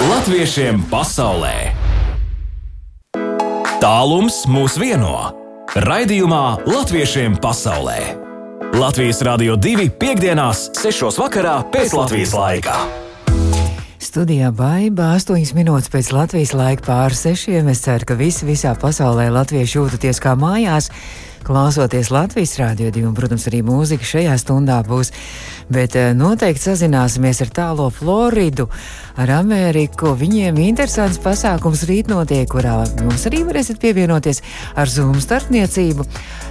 Latviešiem pasaulē Tālums mūs vieno. Raidījumā Latviešiem pasaulē Latvijas Rādio 2.5.6. vakarā pēc Latvijas laika. Studijā Baiba 8 minūtes pēc Latvijas laika pāri sešiem. Es ceru, ka visi visā pasaulē latvieši jūtaties kā mājās klausoties Latvijas rādio divu, un, protams, arī mūzika šajā stundā būs. Bet eh, noteikti sazināsimies ar tālo Floridu, ar Ameriku. Viņiem interesants pasākums rīt notiek, kurā jums arī varēsiet pievienoties ar Zoom starpniecību.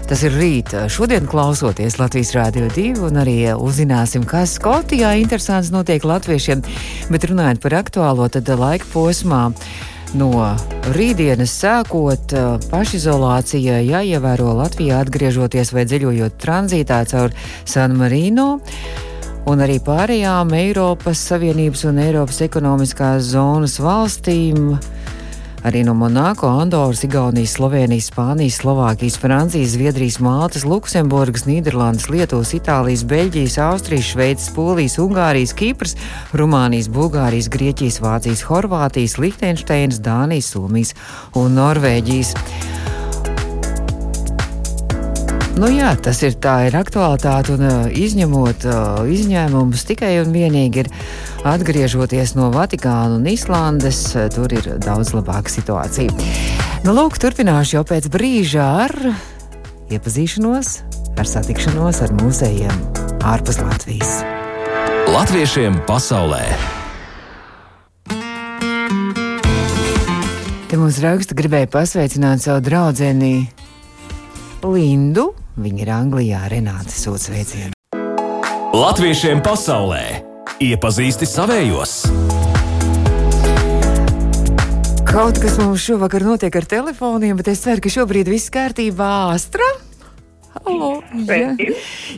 Tas ir rīt, šodien klausoties Latvijas Rādio 2, un arī uzzināsim, kas Skotijā interesants notiek latviešiem. Bet runājot par aktuālo, tad laika posmā No rītdienas sākot pašizolācijai jāievēro Latvijā atgriežoties vai dziļojot tranzītā caur San Marino un arī pārējām Eiropas Savienības un Eiropas ekonomiskās zonas valstīm. Arī no Monako, Andoras, Igaunijas, Slovenijas, Spānijas, Slovākijas, Francijas, Zviedrijas, Maltas, Luksemburgas, Nīderlandes, Lietuvas, Itālijas, Beļģijas, Austrijas, Šveices, Polijas, Ungārijas, Kipras, Rumānijas, Bulgārijas, Grieķijas, Vācijas, Horvātijas, Lihtenšteinas, Dānijas, Somijas un Norvēģijas. Nu jā, tas ir tā ir aktualitāte un izņemot izņēmumus tikai un vienīgi ir atgriežoties no Vatikāna un Islandes, tur ir daudz labāka situācija. Nu, lūk, turpināšu jau pēc brīža ar iepazīšanos, ar satikšanos ar mūzejiem ārpus Latvijas. Latviešiem pasaulē! Te mums raksta, gribēja pasveicināt savu draugu Lindu. Viņa ir Anglijā, Renāte sūta sveicienu. Latviešiem pasaulē iepazīsti savējos! Kaut kas mums šovakar notiek ar telefoniem, bet es ceru, ka šobrīd viss kārtībā. Astra! Halo, jā.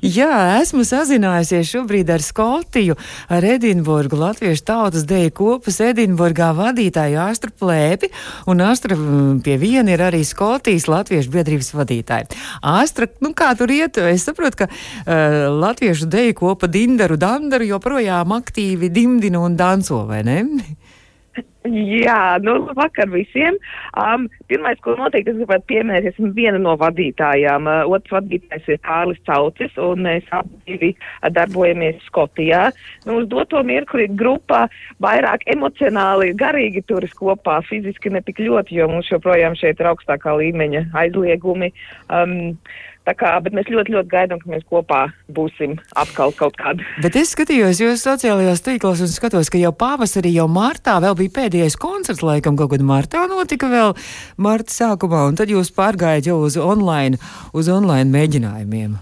jā, esmu sazinājusies šobrīd ar Skotiju, ar Edinburgu, Latviešu tautas deju kopas Edinburgā vadītāju Astru Plēpi, un Astra mm, pie viena ir arī Skotijas Latviešu biedrības vadītāja. Astra, nu kā tur iet? Es saprotu, ka uh, Latviešu deju kopa Dindaru Dandaru joprojām aktīvi dimdina un danco, vai ne? Jā, nu, vakar visiem. Um, pirmais, ko noteikti es gribētu pieminēt, esmu viena no vadītājām. Uh, otrs vadītājs ir Kārlis Caucis, un mēs abi darbojamies Skotijā. Nu, uz doto mirkli grupā vairāk emocionāli, garīgi turas kopā, fiziski ne tik ļoti, jo mums joprojām šeit ir augstākā līmeņa aizliegumi. Um, Tā kā, bet mēs ļoti, ļoti gaidām, ka mēs kopā būsim atkal kaut kādā. Bet es skatījos jūsu sociālajos tīklos un skatos, ka jau pavasarī, jau martā vēl bija pēdējais koncerts, laikam kaut kad martā notika vēl marta sākumā, un tad jūs pārgājat jau uz online, uz online mēģinājumiem.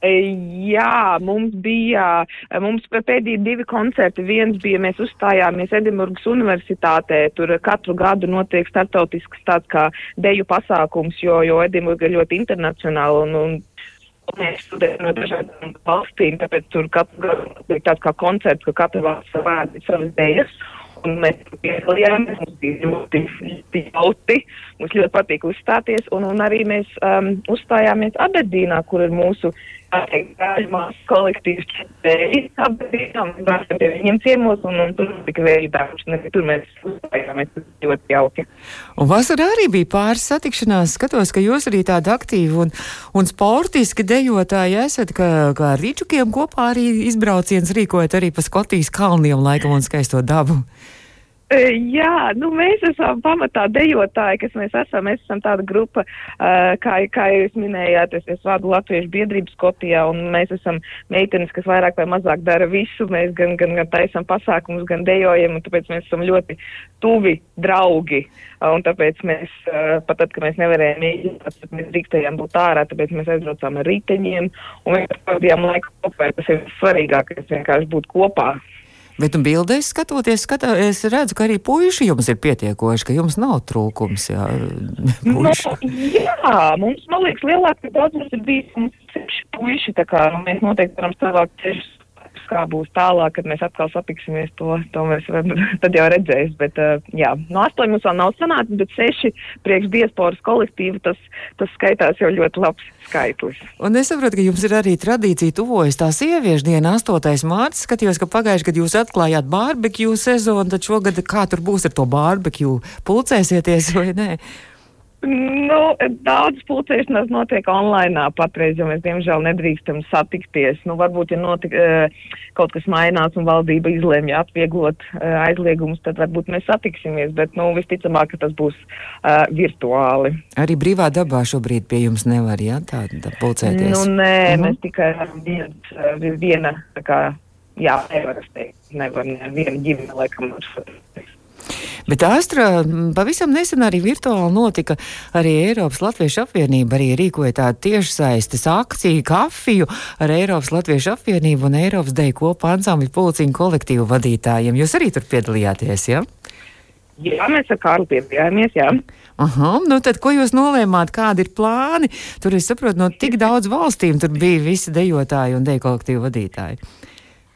Jā, mums bija, mums pēdējie divi koncerti. Viens bija, mēs uzstājāmies Edinburgas universitātē, tur katru gadu notiek startautisks tāds kā deju pasākums, jo, jo Edinburga ir ļoti internacionāla un, un mēs studējam no dažādām valstīm, tāpēc tur katru gadu notiek tāds kā koncerts, ka katra valsts savādi savas dejas. Un mēs piedalījāmies, mums bija ļoti, jauti, mums ļoti patīk uzstāties, un, un arī mēs um, uzstājāmies Aberdīnā, kur ir mūsu uh, Brāļumās kolektīvs četēji apgadījām, brāļam pie viņiem ciemos, un, un tur tika vēju darbs, un tur mēs uzstājāmies ļoti jauki. Un vasarā arī bija pāris satikšanās, skatos, ka jūs arī tādi aktīvi un, un sportiski dejotāji esat, ka, ka ar rīčukiem kopā arī izbrauciens rīkojat arī pa Skotijas kalniem laikam un skaisto dabu. Jā, nu mēs esam pamatā dejotāji, kas mēs esam. Mēs esam tāda grupa, kā, kā jūs minējāt, es, es vadu Latviešu biedrību Skotijā, un mēs esam meitenes, kas vairāk vai mazāk dara visu. Mēs gan, gan, gan taisam pasākumus, gan dejojam, un tāpēc mēs esam ļoti tuvi draugi. Un tāpēc mēs, pat tad, kad mēs nevarējām iet, tad mēs drīkstējām būt ārā, tāpēc mēs aizbraucām ar riteņiem, un mēs pavadījām laiku kopā. Tas ir svarīgākais, vienkārši būt kopā. Bet nu, bildēs skatoties, skatā, es redzu, ka arī puiši jums ir pietiekoši, ka jums nav trūkums. Jā, no, nu, jā mums, man liekas, lielākais daudzums ir bijis puiši, tā kā nu, mēs noteikti varam savākt sešus kā būs tālāk, kad mēs atkal satiksimies, to, to mēs tad jau redzēs. Bet, uh, jā, no astoņi mums vēl nav sanācis, bet seši priekš diasporas kolektīvu tas, tas skaitās jau ļoti labs skaitlis. Un es saprotu, ka jums ir arī tradīcija tuvojas tā sieviešu diena, 8. mārts. Skatījos, ka pagājuši gadu jūs atklājāt barbekju sezonu, tad šogad kā tur būs ar to barbekju? Pulcēsieties vai nē? Nu, daudz pulcēšanās notiek online patreiz, jo mēs diemžēl nedrīkstam satikties. Nu, varbūt, ja notik, eh, kaut kas mainās un valdība izlēmja atvieglot eh, aizliegumus, tad varbūt mēs satiksimies, bet nu, visticamāk, ka tas būs uh, virtuāli. Arī brīvā dabā šobrīd pie jums nevar, jā, tā, tā pulcēties? Nu, nē, -huh. mēs tikai viens, viena, tā kā, jā, nevar es teikt, nevar, ne, viena ģimene, laikam, ar Bet Astra pavisam nesen arī virtuāli notika arī Eiropas Latviešu apvienība, arī rīkoja tādu tiešsaistes akciju kafiju ar Eiropas Latviešu apvienību un Eiropas deju kopā ansambļu pulciņu kolektīvu vadītājiem. Jūs arī tur piedalījāties, jā? Ja? Jā, mēs ar Kārlu piedalījāmies, jā. Aha, nu tad, ko jūs nolēmāt, kādi ir plāni? Tur, es saprotu, no tik daudz valstīm tur bija visi dejotāji un deju kolektīvu vadītāji.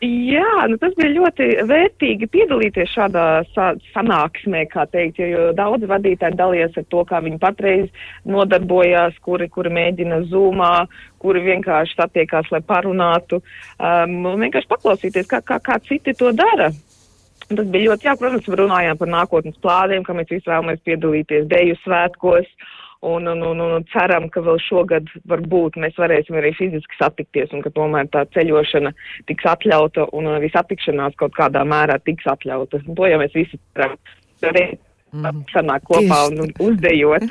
Jā, nu tas bija ļoti vērtīgi piedalīties šādā sa sanāksmē, kā teikt, jo, jo daudz vadītāji dalījās ar to, kā viņi patreiz nodarbojās, kuri, kuri mēģina zūmā, kuri vienkārši satiekās, lai parunātu, um, vienkārši paklausīties, kā, kā, kā citi to dara. Tas bija ļoti, jā, protams, runājām par nākotnes plādiem, ka mēs visi vēlamies piedalīties deju svētkos. Uh, Un, un, un, un ceram, ka vēl šogad varbūt mēs varēsim arī fiziski satikties un ka tomēr tā ceļošana tiks atļauta un arī satikšanās kaut kādā mērā tiks atļauta. Un to jau mēs visi ceram. Mm. sanāk kopā tieši. un uzdejot.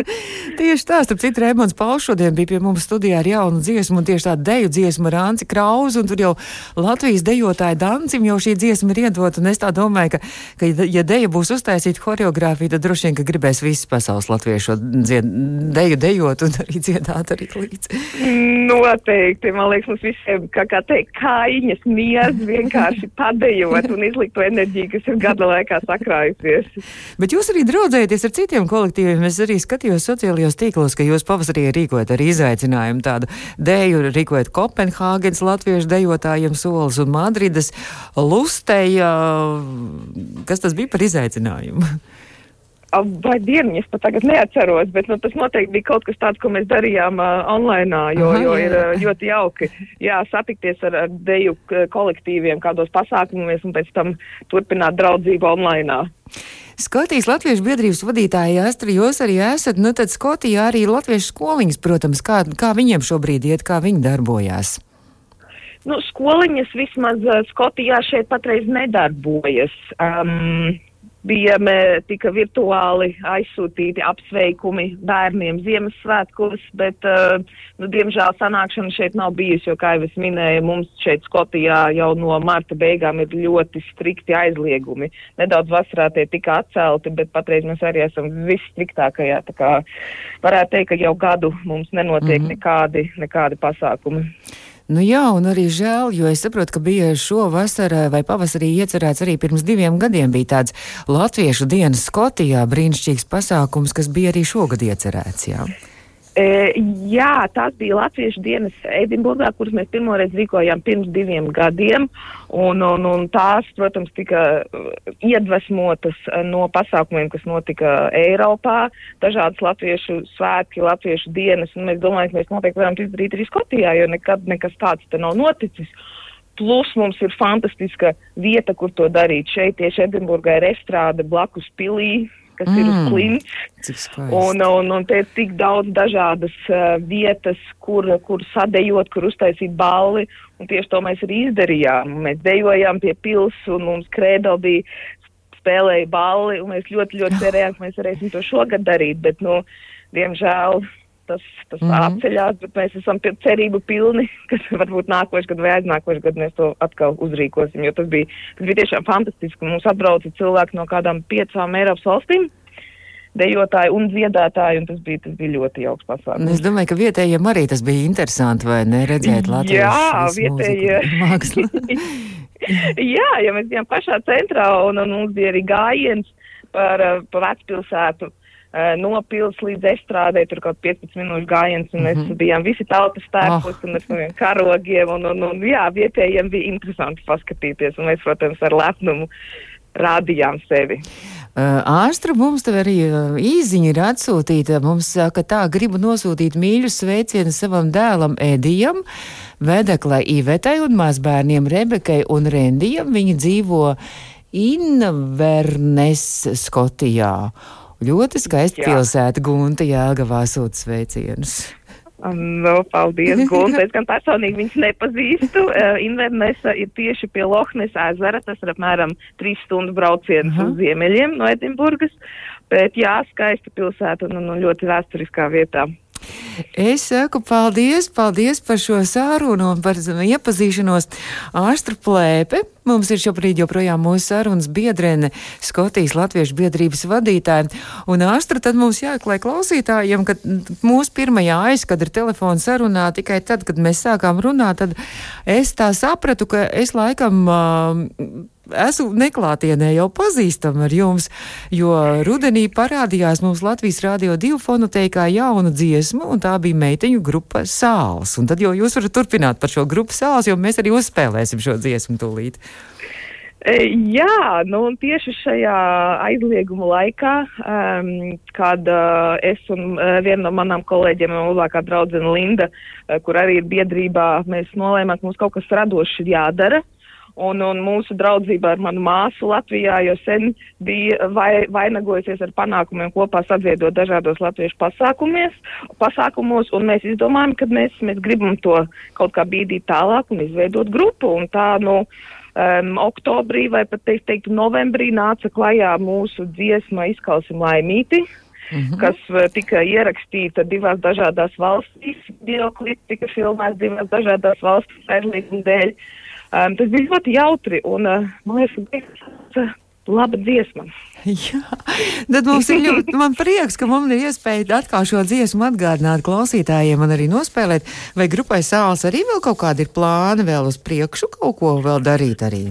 tieši tā, starp citu, Rēmons Pauls šodien bija pie mums studijā ar jaunu dziesmu, un tieši tādu deju dziesmu ar Anci Krauzu, un tur jau Latvijas dejotāja Dancim jau šī dziesma ir iedot, un es tā domāju, ka, ka ja deja būs uztaisīta horeogrāfija, tad droši vien, ka gribēs visas pasaules latviešu dzied, deju dejot un arī dziedāt arī līdzi. Noteikti, man liekas, mums visiem, kā, kā teikt, kājiņas miez vienkārši padejot un izlikt to enerģiju, kas ir gada laikā sakrājusies. Bet jūs arī draudzējaties ar citiem kolektīviem. Es arī skatījos sociālajos tīklos, ka jūs pavasarī rīkojat arī izaicinājumu tādu dēju, rīkojat Kopenhāgenes latviešu dejotājiem solis un Madrides lustēja. Kas tas bija par izaicinājumu? Vai dienu, es pat tagad neatceros, bet nu, tas noteikti bija kaut kas tāds, ko mēs darījām uh, online, jo, Aha, jo ir uh, ļoti jauki jā, satikties ar, ar deju kolektīviem kādos pasākumos un pēc tam turpināt draudzību online. Skotijas Latviešu biedrības vadītāja Astri, jūs arī esat, nu tad Skotijā arī Latviešu skoliņas, protams, kā, kā viņiem šobrīd iet, kā viņi darbojās. Nu, skoliņas vismaz Skotijā šeit patreiz nedarbojas. Um, bija tika virtuāli aizsūtīti apsveikumi bērniem Ziemassvētkos, bet, uh, nu, diemžēl sanākšana šeit nav bijusi, jo, kā jau es minēju, mums šeit Skotijā jau no marta beigām ir ļoti strikti aizliegumi. Nedaudz vasarā tie tika atcelti, bet patreiz mēs arī esam visstriktākajā, tā kā varētu teikt, ka jau gadu mums nenotiek mm -hmm. nekādi, nekādi pasākumi. Nu jā, un arī žēl, jo es saprotu, ka bija šo vasarā vai pavasarī iecerēts arī pirms diviem gadiem bija tāds Latviešu dienas Skotijā brīnišķīgs pasākums, kas bija arī šogad iecerēts. Jā. E, jā, tās bija Latviešu dienas Edinburgā, kuras mēs pirmoreiz rīkojām pirms diviem gadiem. Un, un, un tās, protams, tika uh, iedvesmotas uh, no pasākumiem, kas notika Eiropā. Dažādas latviešu svētki, latviešu dienas. Mēs domājam, ka mēs noteikti varam izdarīt arī Skotijā, jo nekad nekas tāds te nav noticis. Plus mums ir fantastiska vieta, kur to darīt. Šeit tieši Edinburgā ir estrāde blakus pilī, kas mm. ir uz mm. klints. Un, un, un te ir tik daudz dažādas uh, vietas, kur, kur sadejot, kur uztaisīt balli. Un tieši to mēs arī izdarījām. Mēs dejojām pie pils un mums krēdo bija spēlēja balli. Un mēs ļoti, ļoti cerējām, ka mēs varēsim to šogad darīt. Bet, nu, diemžēl tas, tas mm -hmm. atceļās, bet mēs esam cerību pilni, ka varbūt nākošais gads vai aiznākošais gads mēs to atkal uzrīkosim, jo tas bija, tas bija tiešām fantastiski. Mums atbrauca cilvēki no kādām piecām Eiropas valstīm dejotāji un dziedātāji, un tas bija, tas bija ļoti jauks pasākums. Es domāju, ka vietējiem arī tas bija interesanti, vai ne, redzēt Latvijas Jā, vietējie. Jā, ja mēs bijām pašā centrā, un, un mums bija arī gājiens par, par vecpilsētu, uh, no pils līdz estrādē, tur kaut 15 minūšu gājiens, un mēs mm -hmm. bijām visi tautas tērpus, oh. un ar saviem karogiem, un, un, un jā, vietējiem bija interesanti paskatīties, un mēs, protams, ar lepnumu rādījām sevi. Ārstra mums te arī īziņa ir atsūtīta. Mums saka, tā gribu nosūtīt mīļus sveicienus savam dēlam Edijam, Vedeklai Ivetai un mazbērniem Rebekai un Rendijam. Viņi dzīvo Invernes Skotijā. Ļoti skaista pilsēta, Gunta Jāgavā sūta sveicienus. Nu, paldies, Gunte. Es gan personīgi viņus nepazīstu. Uh, Invernesa ir tieši pie Lohnes ezera. Tas ir apmēram trīs stundu brauciens uh -huh. uz ziemeļiem no Edinburgas. Bet jā, skaista pilsēta un, un ļoti vēsturiskā vietā. Es saku paldies, paldies par šo sārunu un par iepazīšanos. Ārstra plēpe mums ir šobrīd joprojām mūsu sarunas biedrene, Skotijas Latviešu biedrības vadītāja. Un ārstra tad mums jāklāj klausītājiem, ka mūsu pirmajā aizkadra telefona sarunā tikai tad, kad mēs sākām runāt, tad es tā sapratu, ka es laikam. Uh, esmu neklātienē jau pazīstama ar jums, jo rudenī parādījās mums Latvijas Rādio 2 fonoteikā jauna dziesma, un tā bija meiteņu grupa Sāls. Un tad jau jūs varat turpināt par šo grupu Sāls, jo mēs arī uzspēlēsim šo dziesmu tūlīt. E, jā, nu tieši šajā aizlieguma laikā, um, kad uh, es un uh, viena no manām kolēģiem, labākā draudzene Linda, uh, kur arī ir biedrībā, mēs nolēmām, ka mums kaut kas radošs ir jādara. Uh, Un, un mūsu draudzība ar manu māsu Latvijā jau sen bija vai, vainagojusies ar panākumiem kopā sadziedot dažādos latviešu pasākumos, un mēs izdomājam, ka mēs, mēs gribam to kaut kā bīdīt tālāk un izveidot grupu. Un tā, nu, um, oktobrī vai pat, teikt, teiktu, novembrī nāca klajā mūsu dziesma Izkalsim laimīti. Mm -hmm. kas uh, tika ierakstīta divās dažādās valstīs, videoklips tika filmēts divās dažādās valstīs aizlieguma dēļ. Uh, Um, tas bija ļoti jautri un, uh, man liekas, bija laba dziesma. Jā, tad mums ir ļoti man prieks, ka mums ir iespēja atkal šo dziesmu atgādināt klausītājiem un arī nospēlēt. Vai grupai sāls arī vēl kaut kādi ir plāni vēl uz priekšu kaut ko vēl darīt arī?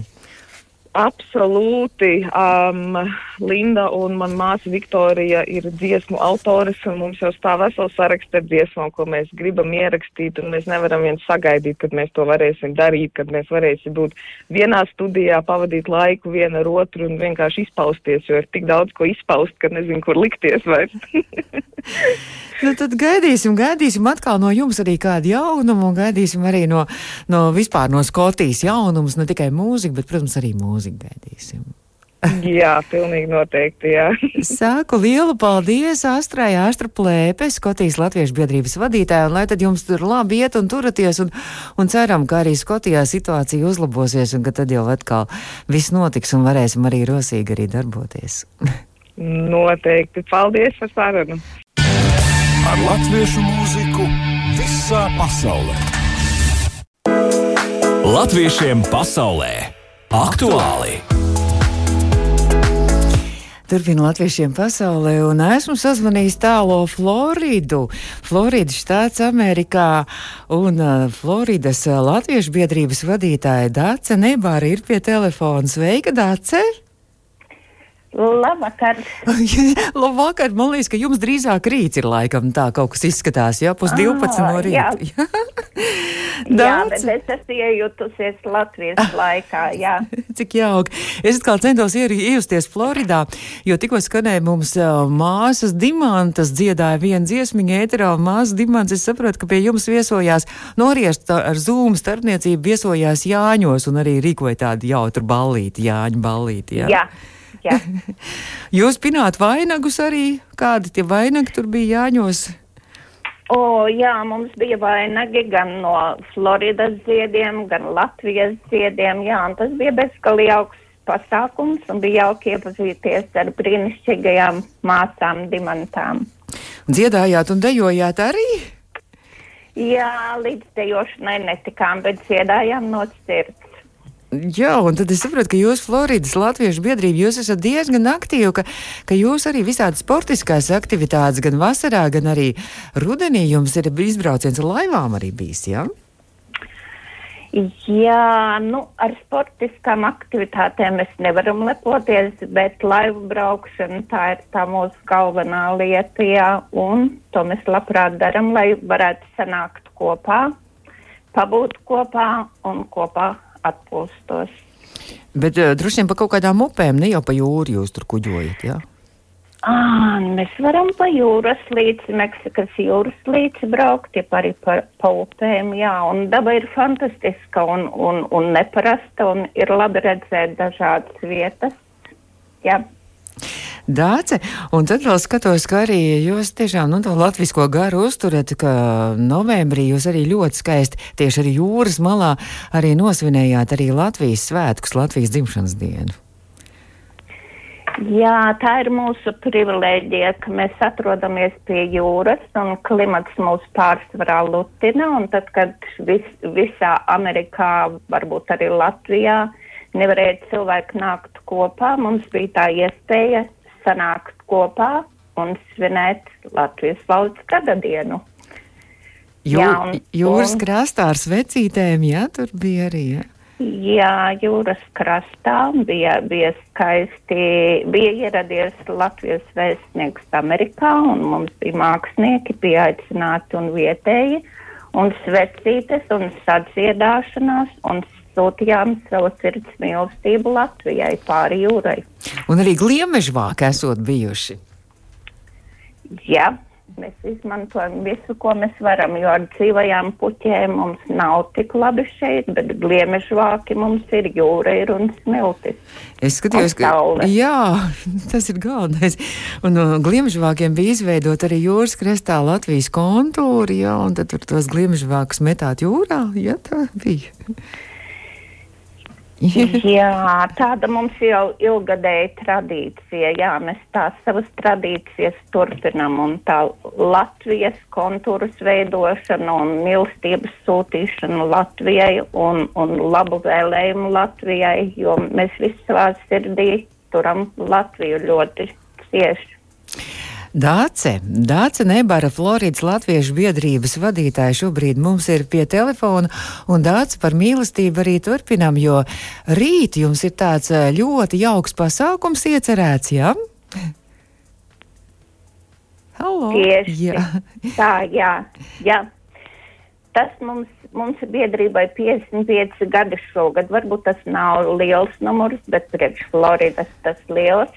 Absolūti. Um, Linda un mana māsa Viktorija ir dziesmu autores, un mums jau stāv vesels saraksts ar dziesmām, ko mēs gribam ierakstīt, mēs nevaram viens sagaidīt, kad mēs to varēsim darīt, kad mēs varēsim būt vienā studijā, pavadīt laiku viena ar otru un vienkārši izpausties, jo ir tik daudz ko izpaust, ka nezinu, kur likties vairs. nu, tad gaidīsim, gaidīsim atkal no jums arī kādu jaunumu, un gaidīsim arī no, no vispār no Skotijas jaunumus, ne tikai mūziku, bet, protams, arī mūziku gaidīsim. jā, pilnīgi noteikti. Jā. Sāku lielu paldies Astrai Astra Plēpe, Skotijas Latviešu biedrības vadītāja, un lai tad jums tur labi iet un turaties, un, un ceram, ka arī Skotijā situācija uzlabosies, un ka tad jau atkal viss notiks, un varēsim arī rosīgi arī darboties. Noteikti. Paldies par sarunu. Ar latviešu mūziku visā pasaulē. Latviešiem pasaulē! Aktuāli! Turpinu latviešiem pasaulē, un esmu sazvanījis tālo Floridu. Floridas štāts Amerikā, un uh, Floridas uh, latviešu biedrības vadītāja Dāce Nebāra ir pie telefona. Sveika, Dāce! Labvakar! Labvakar! Man liekas, ka jums drīzāk rīts ir laikam tā kaut kas izskatās, jā, pus 12 no rīta. Jā, jā bet es esmu iejutusies Latvijas laikā, jā. Cik jauki. Es atkal centos iejusties Floridā, jo tikko skanēja mums uh, māsas Dimantas dziedāja vienu dziesmiņu ēterā, un māsas Dimants, es saprotu, ka pie jums viesojās, noriest ar Zoom starpniecību viesojās Jāņos un arī rīkoja tādu jautru ballīti, Jāņu ballīti, jā. jā. Jā. Jūs pināt vainagus arī? Kādi tie vainagi tur bija jāņos? O, jā, mums bija vainagi gan no Floridas ziediem, gan Latvijas ziediem. Jā, un tas bija bezgalīgi augsts pasākums un bija jauki iepazīties ar brīnišķīgajām māsām, dimantām. Dziedājāt un dejojāt arī? Jā, līdz dejošanai netikām, bet dziedājām no sirds. Jā, un tad es saprotu, ka jūs, Floridas Latviešu biedrība, jūs esat diezgan aktīvi, ka, ka jūs arī visādi sportiskās aktivitātes gan vasarā, gan arī rudenī jums ir izbrauciens ar laivām arī bijis, jā? Jā, nu, ar sportiskām aktivitātēm mēs nevaram lepoties, bet laivu braukšana tā ir tā mūsu galvenā lieta, jā, un to mēs labprāt daram, lai varētu sanākt kopā, pabūt kopā un kopā atpūstos. Bet uh, droši vien pa kaut kādām upēm, ne jau pa jūru jūs tur kuģojat, jā? Ja? À, mēs varam pa jūras līdzi, Meksikas jūras līdzi braukt, ja arī pa, pa upēm, jā, un daba ir fantastiska un, un, un neparasta, un ir labi redzēt dažādas vietas, jā. Dāce, un tad vēl skatos, ka arī jūs tiešām, nu, to latvisko garu uzturat, ka novembrī jūs arī ļoti skaisti tieši arī jūras malā arī nosvinējāt arī Latvijas svētkus, Latvijas dzimšanas dienu. Jā, tā ir mūsu privilēģija, ka mēs atrodamies pie jūras un klimats mūs pārsvarā lutina. Tad, kad vis, visā Amerikā, varbūt arī Latvijā, nevarēja cilvēki nākt kopā, mums bija tā iespēja sanākt kopā un svinēt Latvijas valsts gada dienu. Jū, jā, un, jūras un, krastā ar svecītēm, jā, tur bija arī. Jā. Jā, jūras krastā bija, bija skaisti, bija ieradies Latvijas vēstnieks Amerikā, un mums bija mākslinieki pieaicināti un vietēji, un svecītes un sadziedāšanās, un sūtījām savu sirds mīlestību Latvijai pāri jūrai. Un arī gliemežvāki esot bijuši. Jā, Mēs izmantojam visu, ko mēs varam, jo ar dzīvajām puķēm mums nav tik labi šeit, bet gliemežvāki mums ir jūra ir un smiltis. Es skatījos, ka jā, tas ir galvenais. Un no gliemežvākiem bija izveidot arī jūras krestā Latvijas kontūri, jā, un tad tur tos gliemežvākus metāt jūrā, ja tā bija. Jā, tāda mums jau ilgadēja tradīcija. Jā, mēs tās savas tradīcijas turpinam un tā Latvijas kontūras veidošana un mīlestības sūtīšana Latvijai un, un labu vēlējumu Latvijai, jo mēs visi savā sirdī turam Latviju ļoti cieši. Dāce, Dāce Nebara, Floridas Latviešu biedrības vadītāja šobrīd mums ir pie telefona, un Dāce par mīlestību arī turpinam, jo rīt jums ir tāds eh, ļoti jauks pasākums iecerēts, jā? Halo! Tieši jā. tā, jā, jā. Tas mums, mums biedrībai 55 gadi šogad, varbūt tas nav liels numurs, bet priekš Floridas tas liels.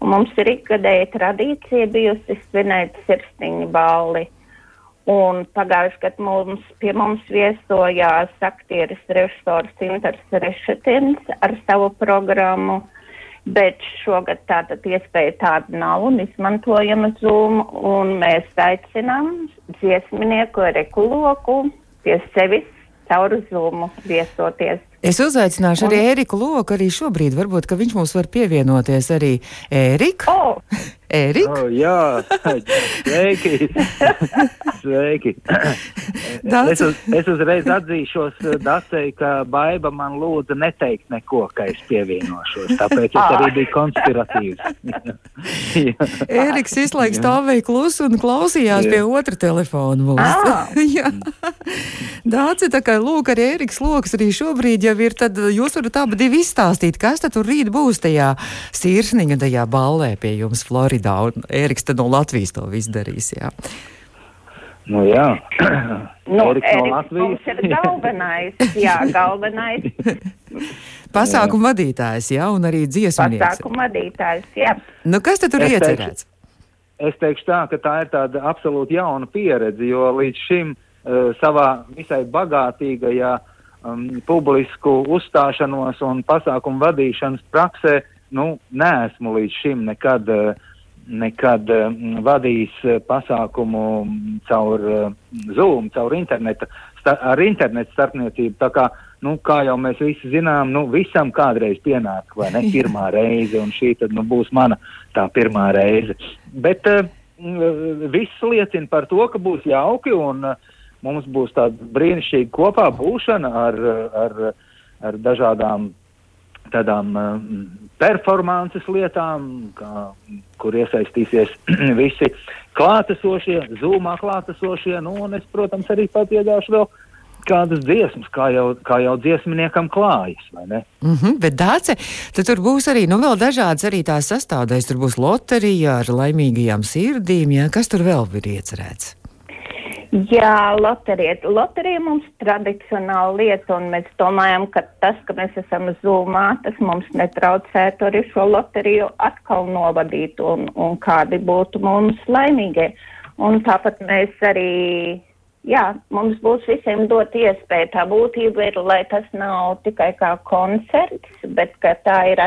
Un mums ir ikgadēja tradīcija bijusi svinēt sirsniņu balli. Un pagājušajā gadā mums, pie mums viesojās aktieris režisors Inters Rešetins ar savu programmu, bet šogad tātad iespēja tāda nav un izmantojama Zoom, un mēs aicinām dziesminieku Rekuloku pie sevis caur Zoom viesoties. Es uzaicināšu un... arī Ēriku Loku, arī šobrīd. Varbūt, ka viņš mums var pievienoties arī Ērika. Oh. Ērika? Oh, jā, sveiki! sveiki! es, uz, es uzreiz atzīšos eh, Dacei, ka Baiba man lūdza neteikt neko, ka es pievienošos. Tāpēc es arī biju konspiratīvs. Ēriks izlaiks stāvēja klusu un klausījās jā. pie otra telefona mums. Dāci, tā kā lūk, arī Ēriks Loks arī šobrīd jau ir, tad jūs varat abi divi izstāstīt, kas tad tur rīt būs tajā sirsniņa, tajā ballē pie jums Floridā. Floridā, un Ēriks tad no Latvijas to visu darīs. Jā. Nu, jā, nu, Eriks no Latvijas. Tas ir galvenais, jā, galvenais. Pasākumu vadītājs, jā, un arī dziesminieks. Pasākumu vadītājs, jā. Nu, kas tad tur es iecerēts? Teikšu, es teikšu tā, ka tā ir tāda absolūti jauna pieredze, jo līdz šim uh, savā visai bagātīgajā um, publisku uzstāšanos un pasākumu vadīšanas praksē, nu, neesmu līdz šim nekad uh, nekad mm, vadījis eh, pasākumu caur eh, Zoom, caur internetu, ar internetu starpniecību. Tā kā, nu, kā jau mēs visi zinām, nu, visam kādreiz pienāk, vai ne, pirmā reize, un šī tad, nu, būs mana tā pirmā reize. Bet uh, viss liecina par to, ka būs jauki, un uh, mums būs tāda brīnišķīga kopā būšana ar, ar, ar dažādām tādām uh, performances lietām, kā, kur iesaistīsies visi klātesošie, zūmā klātesošie, nu, un es, protams, arī pat iedāšu vēl kādas dziesmas, kā jau, kā jau dziesminiekam klājas? Mm -hmm, bet dāce, tad tur būs arī, nu, dažādas arī tās sastāvdaļas. Tur būs loterija ar laimīgajām sirdīm, jā, kas tur vēl ir iecerēts? Jā, loterija. Loterija mums tradicionāla lieta, un mēs domājam, ka tas, ka mēs esam zūmā, tas mums netraucētu arī šo loteriju atkal novadīt, un, un kādi būtu mums laimīgie. Un tāpat mēs arī jā, mums būs visiem dot iespēju. Tā būtība ir, lai tas nav tikai kā koncerts, bet ka tā ir,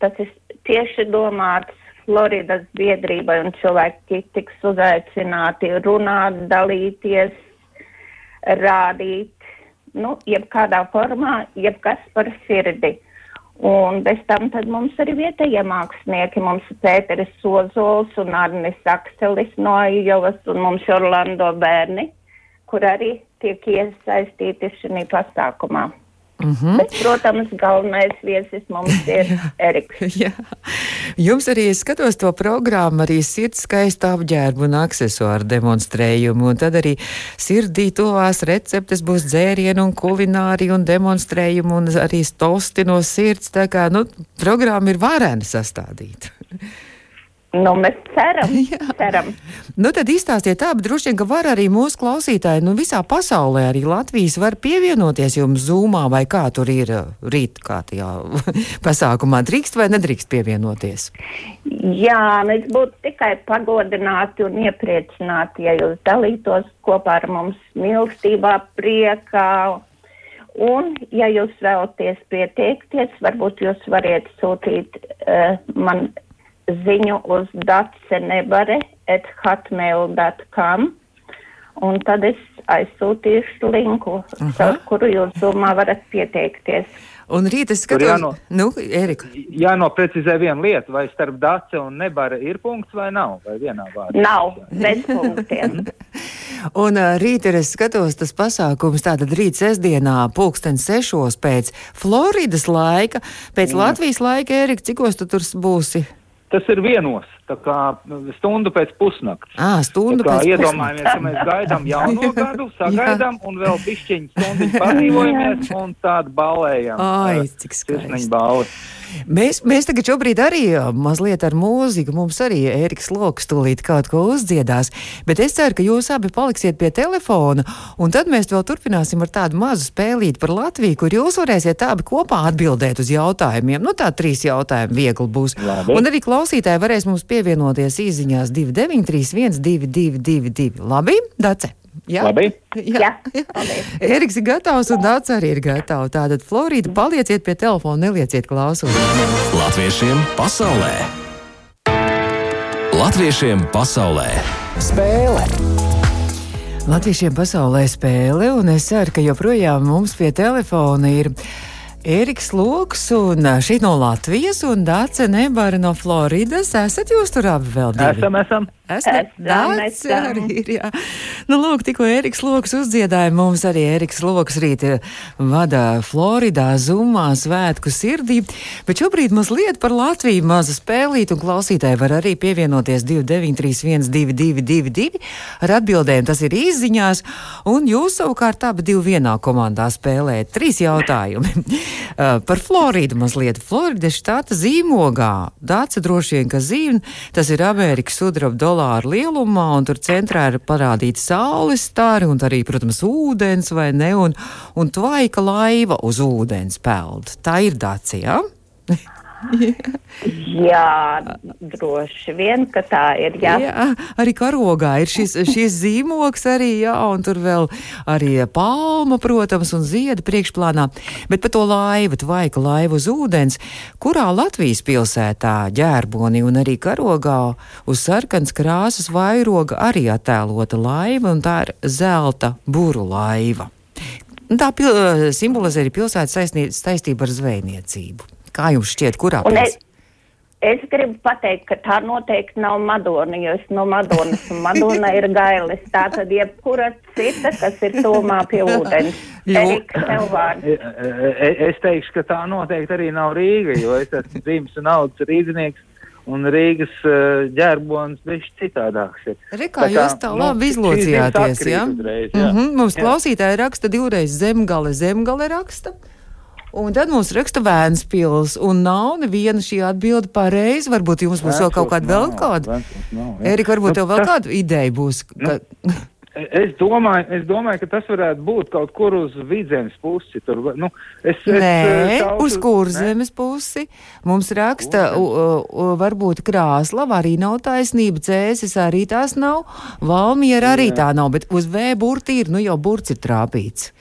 tas ir tieši domāts Floridas biedrībai un cilvēki tiks uzaicināti runāt, dalīties, rādīt, nu, jebkādā formā, jebkas par sirdi. Un bez tam tad mums arī vietējie mākslinieki, mums ir Pēteris Sozols un Arnis Akselis no Ijovas un mums Orlando bērni kur arī tiek iesaistīti šajā pasākumā. Mm -hmm. Bet, protams, galvenais viesis mums ir Eriks. Jā. Jums arī skatos to programmu, arī sirds skaistu apģērbu un aksesuāru demonstrējumu, un tad arī sirdī tovās receptes būs dzērienu un kulināriju un demonstrējumu un arī stosti no sirds. Tā kā, nu, programma ir varena sastādīta. Nu, mēs ceram, ceram. Nu, tad izstāstiet tā, bet droši vien, ka var arī mūsu klausītāji, nu, visā pasaulē, arī Latvijas var pievienoties jums zūmā, vai kā tur ir uh, rīt, kā tajā pasākumā drīkst vai nedrīkst pievienoties? Jā, mēs būtu tikai pagodināti un iepriecināti, ja jūs dalītos kopā ar mums mīlestībā, priekā. Un, ja jūs vēlaties pieteikties, varbūt jūs variet sūtīt uh, man ziņu uz datsenebare at hotmail.com un tad es aizsūtīšu linku, ar kuru jūs domā varat pieteikties. Un rīt es skatos, jāno, nu, Erika. Jānoprecizē viena lieta, vai starp dace un nebara ir punkts vai nav, vai vienā vārdā? Nav, bez punktiem. un uh, rīt ir es skatos tas pasākums, tātad rīt sestdienā pulksten sešos pēc Floridas laika, pēc mm. Latvijas laika, Erika, cikos tu tur būsi? Tas ir vienos, tā kā stundu pēc pusnakts. À, stundu tā kā pēc iedomājamies, ka mēs gaidām jauno gadu, sagaidām un vēl pišķiņu stundu padzīvojamies un tādu balējam. Ai, cik skaisti. Mēs, mēs tagad šobrīd arī mazliet ar mūziku, mums arī Ēriks Loks tūlīt kaut ko uzdziedās, bet es ceru, ka jūs abi paliksiet pie telefona, un tad mēs vēl turpināsim ar tādu mazu spēlīti par Latviju, kur jūs varēsiet abi kopā atbildēt uz jautājumiem. Nu, tā trīs jautājumi viegli būs. Labi. Un arī klausītāji varēs mums pievienoties īziņās 2931 222. Labi, Dace! Jā, Labi. jā. jā. Eriks ir gatavs un Dārts arī ir gatavs. Tātad, Florīda, palieciet pie telefona, nelieciet klausīties. Latviešiem pasaulē! Latviešiem pasaulē! Spēle! Latviešiem pasaulē spēle, un es ceru, ka joprojām mums pie telefona ir Ēriks Loks un šī no Latvijas un Dāce Nebara no Floridas. Esat jūs tur abi vēl divi? Esam, esam. Esat Dāce arī ir, jā. Nu, lūk, tikko Ēriks Loks uzdziedāja mums arī Ēriks Loks rīt vada Floridā zumā svētku sirdī, bet šobrīd mazliet par Latviju maza spēlīt un klausītāji var arī pievienoties 2931 2222 ar atbildēm, tas ir izziņās, un jūs savukārt abi divi vienā komandā spēlēt. Trīs jautājumi. Uh, par Floridu mazliet. Florida štāta zīmogā. Dāca droši vien, ka zīme, tas ir Amerikas sudraba dolāra lielumā, un tur centrā ir parādīta saules stari, un arī, protams, ūdens vai ne, un, un tvaika laiva uz ūdens peld. Tā ir Dācija. Ja? jā, droši vien, ka tā ir. Jā, jā arī karogā ir šis, šis zīmoks, arī, jā, un tur vēl arī palma, protams, un zieda priekšplānā. Bet par to laivu, tvaika laivu uz ūdens, kurā Latvijas pilsētā ģērboni un arī karogā uz sarkans krāsas vairoga arī attēlota laiva, un tā ir zelta buru laiva. Tā pil simbolizē arī pilsētas saistība ar zvejniecību. Kā jums šķiet, kurā pusē? Es gribu pateikt, ka tā noteikti nav Madona, jo es no Madonas, un Madona ir gailis. Tā tad jebkura cita, kas ir tomā pie ūdens. Erika, e, e, es teikšu, ka tā noteikti arī nav Rīga, jo es esmu dzīves un augs rīznieks. un Rīgas uh, ģērbonis bija citādāks. Ir. Re, kā jūs tā labi izlocījāties, ja? Uzreiz, jā. Mm -hmm, mums jā. klausītāji raksta divreiz zemgale, zemgale raksta. Un tad mums raksta Vēnspils, un nav neviena šī atbilde pareizi. Varbūt jums būs vēl kaut kāda vēl kāda. Erika, varbūt tev vēl kāda ideja būs. Ka... Nu, Es domāju, es domāju, ka tas varētu būt kaut kur uz vidzemes pusi. Tur, nu, es, Nē, es, saucu, uz kurzemes pusi. Mums raksta, u, u, varbūt Krāslava arī nav taisnība, Cēsis arī tās nav, Valmiera arī tā nav, bet uz V burti ir, nu jau burts ir trāpīts.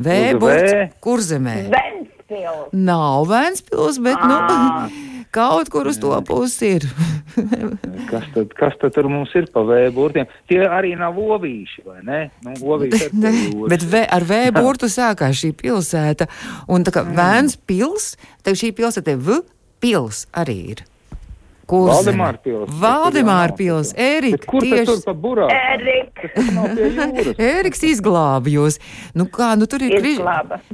V burts, kurzemē. Ventspils. Nav Ventspils, bet, nu. À. Kaut kur uz to pusi ir. kas, tad, kas tad tur mums ir pa vēja burtiem? Tie arī nav ovīši, vai ne? Nu, ovīši ne bet vē, ar vēja burtu sākās šī pilsēta. Un tā kā mm. Vēns pils, tad šī pilsēta V pils arī ir. Valdemāra pils. Valdemāra pils. Ērika, kur tieši... tur pa burā? Ērika. Ēriks izglāba jūs. Nu kā, nu tur ir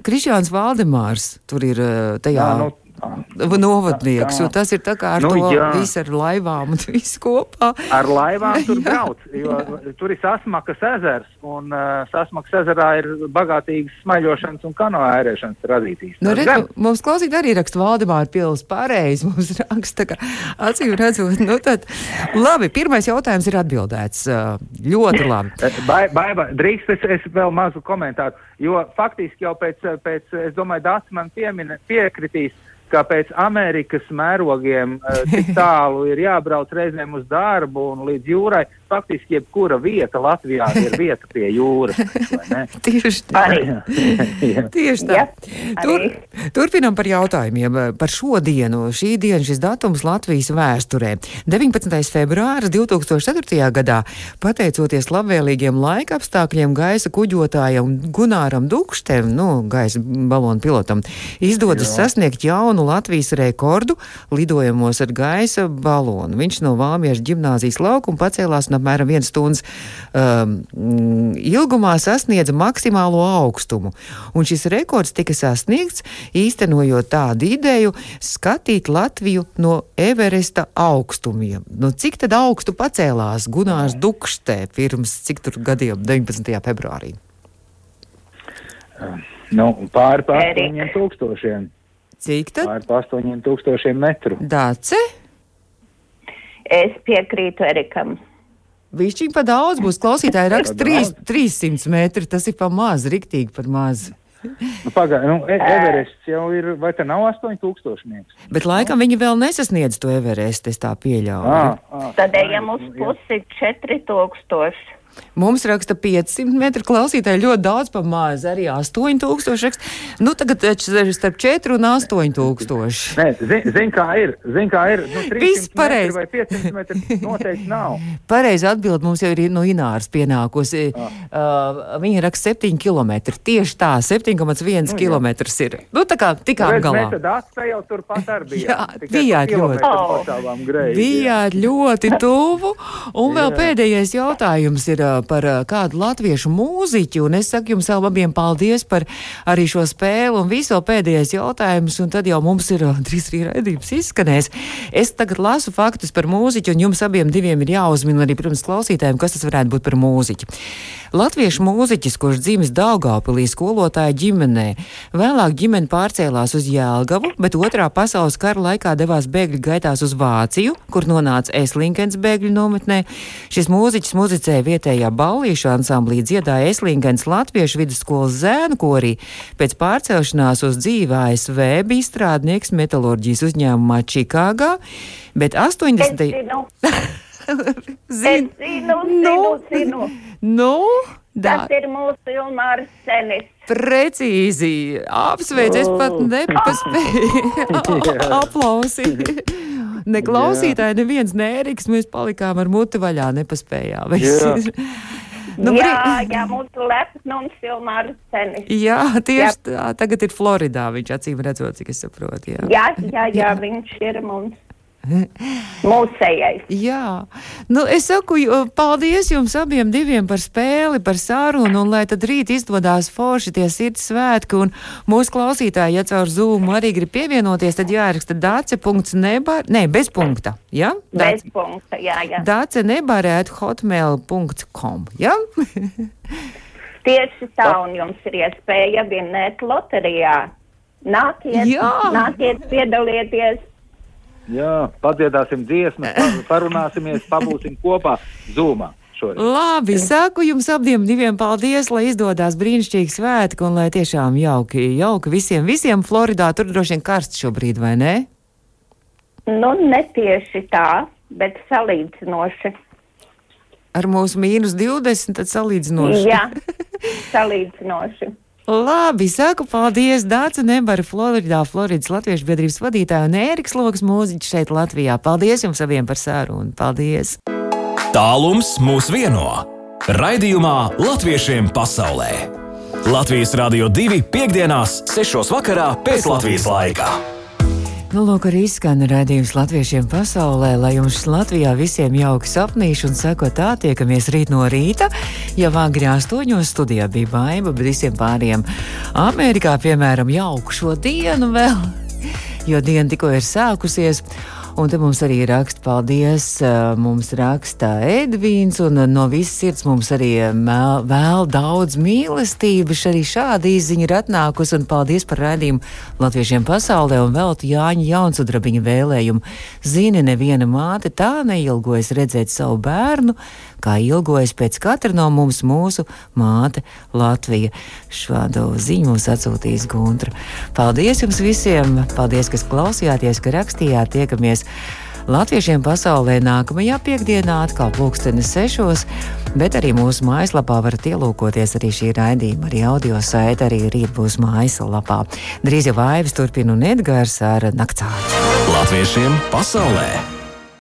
Krišāns Valdemārs. Tur ir tajā. Jā, nu, novadnieks. Tas ir tā kā ar nu, to jā. visu ar laivām un visu kopā. Ar laivām tur brauc, jo tur ir Sasmakas ezers, un uh, Sasmakas ezerā ir bagātīgas smaļošanas un kanoērēšanas tradīcijas. Nu, redz, mums klausīt arī raksta Valdemāra pils pareizi, mums raksta, ka acīm redzot, nu tad, labi, pirmais jautājums ir atbildēts. Ļoti labi. Baiba, bai, drīkst es, es vēl mazu komentāru, jo faktiski jau pēc, pēc es domāju, Dācis man piemina, piekritīs, ka pēc Amerikas mērogiem tik tālu ir jābrauc reizēm uz darbu un līdz jūrai. Faktiski jebkura vieta Latvijā ir vieta pie jūras. Tieši tā. Tieši tā. Tur, turpinam par jautājumiem par šodienu. Šī diena, šis datums Latvijas vēsturē. 19. februāris 2004. gadā, pateicoties labvēlīgiem laika apstākļiem, gaisa kuģotājam Gunāram Dukštem, nu, gaisa balonu pilotam, izdodas Jā. sasniegt jaunu jaunu Latvijas rekordu lidojumos ar gaisa balonu. Viņš no Vāmiešu ģimnāzijas laukuma pacēlās un apmēram viens stundas um, ilgumā sasniedza maksimālo augstumu. Un šis rekords tika sasniegts īstenojot tādu ideju skatīt Latviju no Everesta augstumiem. Nu, cik tad augstu pacēlās Gunārs Dukštē pirms cik tur gadiem 19. februārī? Nu, pāri pār 8000. Cik tad? Pār 8000 metru. Dāce? Es piekrītu Erikam. Višķiņ pa daudz būs klausītāji raksta 300 metri, tas ir pa maz, riktīgi par maz. Nu, Pagaidām, nu, e Everests jau ir, vai tā nav 8000? Bet laikam viņi vēl nesasniedz to Everestu, es tā pieļauju. À, à, Tad ejam uz pusi 4000. Mums raksta 500 metru klausītāji ļoti daudz, pa maz arī 8000 raksta. Nu, tagad starp 4 un 8000. Nē, zin, zin kā ir, zin kā ir. Nu, Viss pareizi. Vai 500 metri noteikti nav. Pareizi atbild mums jau ir no Ināras pienākusi. Ah. Uh, viņa raksta 7 km. Tieši tā, 7,1 nu, km ir. Nu, tā kā tikām galā. Mēs tad atspēj jau turpat arī bijām. Jā, bijāt ļoti. Oh. Bijāt ļoti tuvu. Un vēl pēdējais jautājums ir par kādu latviešu mūziķu, un es saku jums abiem paldies par arī šo spēli, un visu pēdējais jautājums, un tad jau mums ir drīz arī raidījums izskanēs. Es tagad lasu faktus par mūziķu, un jums abiem diviem ir jāuzmina arī, protams, klausītājiem, kas tas varētu būt par mūziķi. Latviešu mūziķis, kurš dzimis Daugāpilī skolotāja ģimenē, vēlāk ģimene pārcēlās uz Jēlgavu, bet otrā pasaules kara laikā devās bēgļu gaitās uz Vāciju, kur nonāca Eslinkens bēgļu nometnē. Šis mūziķis muzicēja vietējā ballīšu ansamblī, dziedāja Eslinkens Latviešu vidusskolas zēnu korī. Pēc pārcelšanās uz dzīvi ASV bija strādnieks metalurģijas uzņēmumā Čikāgā, bet 80. zinu, zinu, nu, zinu. Nu, da. Tas ir mūsu Ilmārs Senis. Precīzi. Apsveic, es pat oh. nepaspēju aplausīt. Ne klausītāji, neviens nēriks, mēs palikām ar muti vaļā, nepaspējām. Nu, jā, jā, mūsu lepnums Ilmārs Senis. Jā, tieši jā. tā. Tagad ir Floridā, viņš acīm redzot, cik es saprotu. Jā, jā, jā, jā viņš ir mums. Mūsējais. Jā, nu, es saku, paldies jums abiem diviem par spēli, par sarunu, un lai tad rīt izdodas forši tie sirds svētki, un mūsu klausītāji, ja caur Zoom arī grib pievienoties, tad jāraksta dace.nebar, ne, bez punkta, jā? Ja? Bez punkta, jā, jā. Dace nebarēt hotmail.com, jā? Ja? Tieši tā, un jums ir iespēja vinēt loterijā. Nāciet, jā. nāciet piedalieties Jā, padziedāsim dziesmu, parunāsimies, pabūsim kopā Zūmā. Šorīt. Labi, saku jums abiem diviem paldies, lai izdodas brīnišķīgi svētki un lai tiešām jauki, jauki visiem, visiem Floridā. Tur droši vien karsts šobrīd, vai ne? Nu, ne tieši tā, bet salīdzinoši. Ar mūsu mīnus 20, tad salīdzinoši. Jā, salīdzinoši. Labi, saku paldies Dāca Nebara, Floridā, Floridas Latviešu biedrības vadītāja un Ēriks Logs mūziķis šeit Latvijā. Paldies jums abiem par sarunu. Paldies! Tālums mūs vieno. Raidījumā Latviešiem pasaulē. Latvijas Rādio 2 piekdienās, 6. vakarā pēc Latvijas laika. Nu, lūk, arī izskan redzējums latviešiem pasaulē, lai jums Latvijā visiem jauki sapnīši un sako tā, tiekamies rīt no rīta. Ja agri astoņos studijā bija baima, bet visiem pāriem Amerikā, piemēram, jauku šo dienu vēl, jo diena tikko ir sākusies. Un te mums arī raksta, paldies, mums raksta Edvīns, un no visas sirds mums arī mēl, vēl daudz mīlestības. Arī šāda izziņa ir atnākusi, un paldies par raidījumu Latviešiem pasaulē un veltu Jāņa Jaunsudrabiņa vēlējumu. Zini, neviena māte tā neilgojas redzēt savu bērnu, kā ilgojas pēc katra no mums mūsu māte Latvija. Šādu ziņu mums atsūtīs Guntra. Paldies jums visiem! Paldies, kas klausījāties, ka rakstījāt! Tiekamies! Latviešiem pasaulē nākamajā piekdienā atkal pulkstenis sešos, bet arī mūsu mājaslapā varat ielūkoties arī šī raidījuma, arī audio saita arī rīt būs mājaslapā. Drīz jau vairs turpina un Edgars ar naktsāru. Latviešiem pasaulē!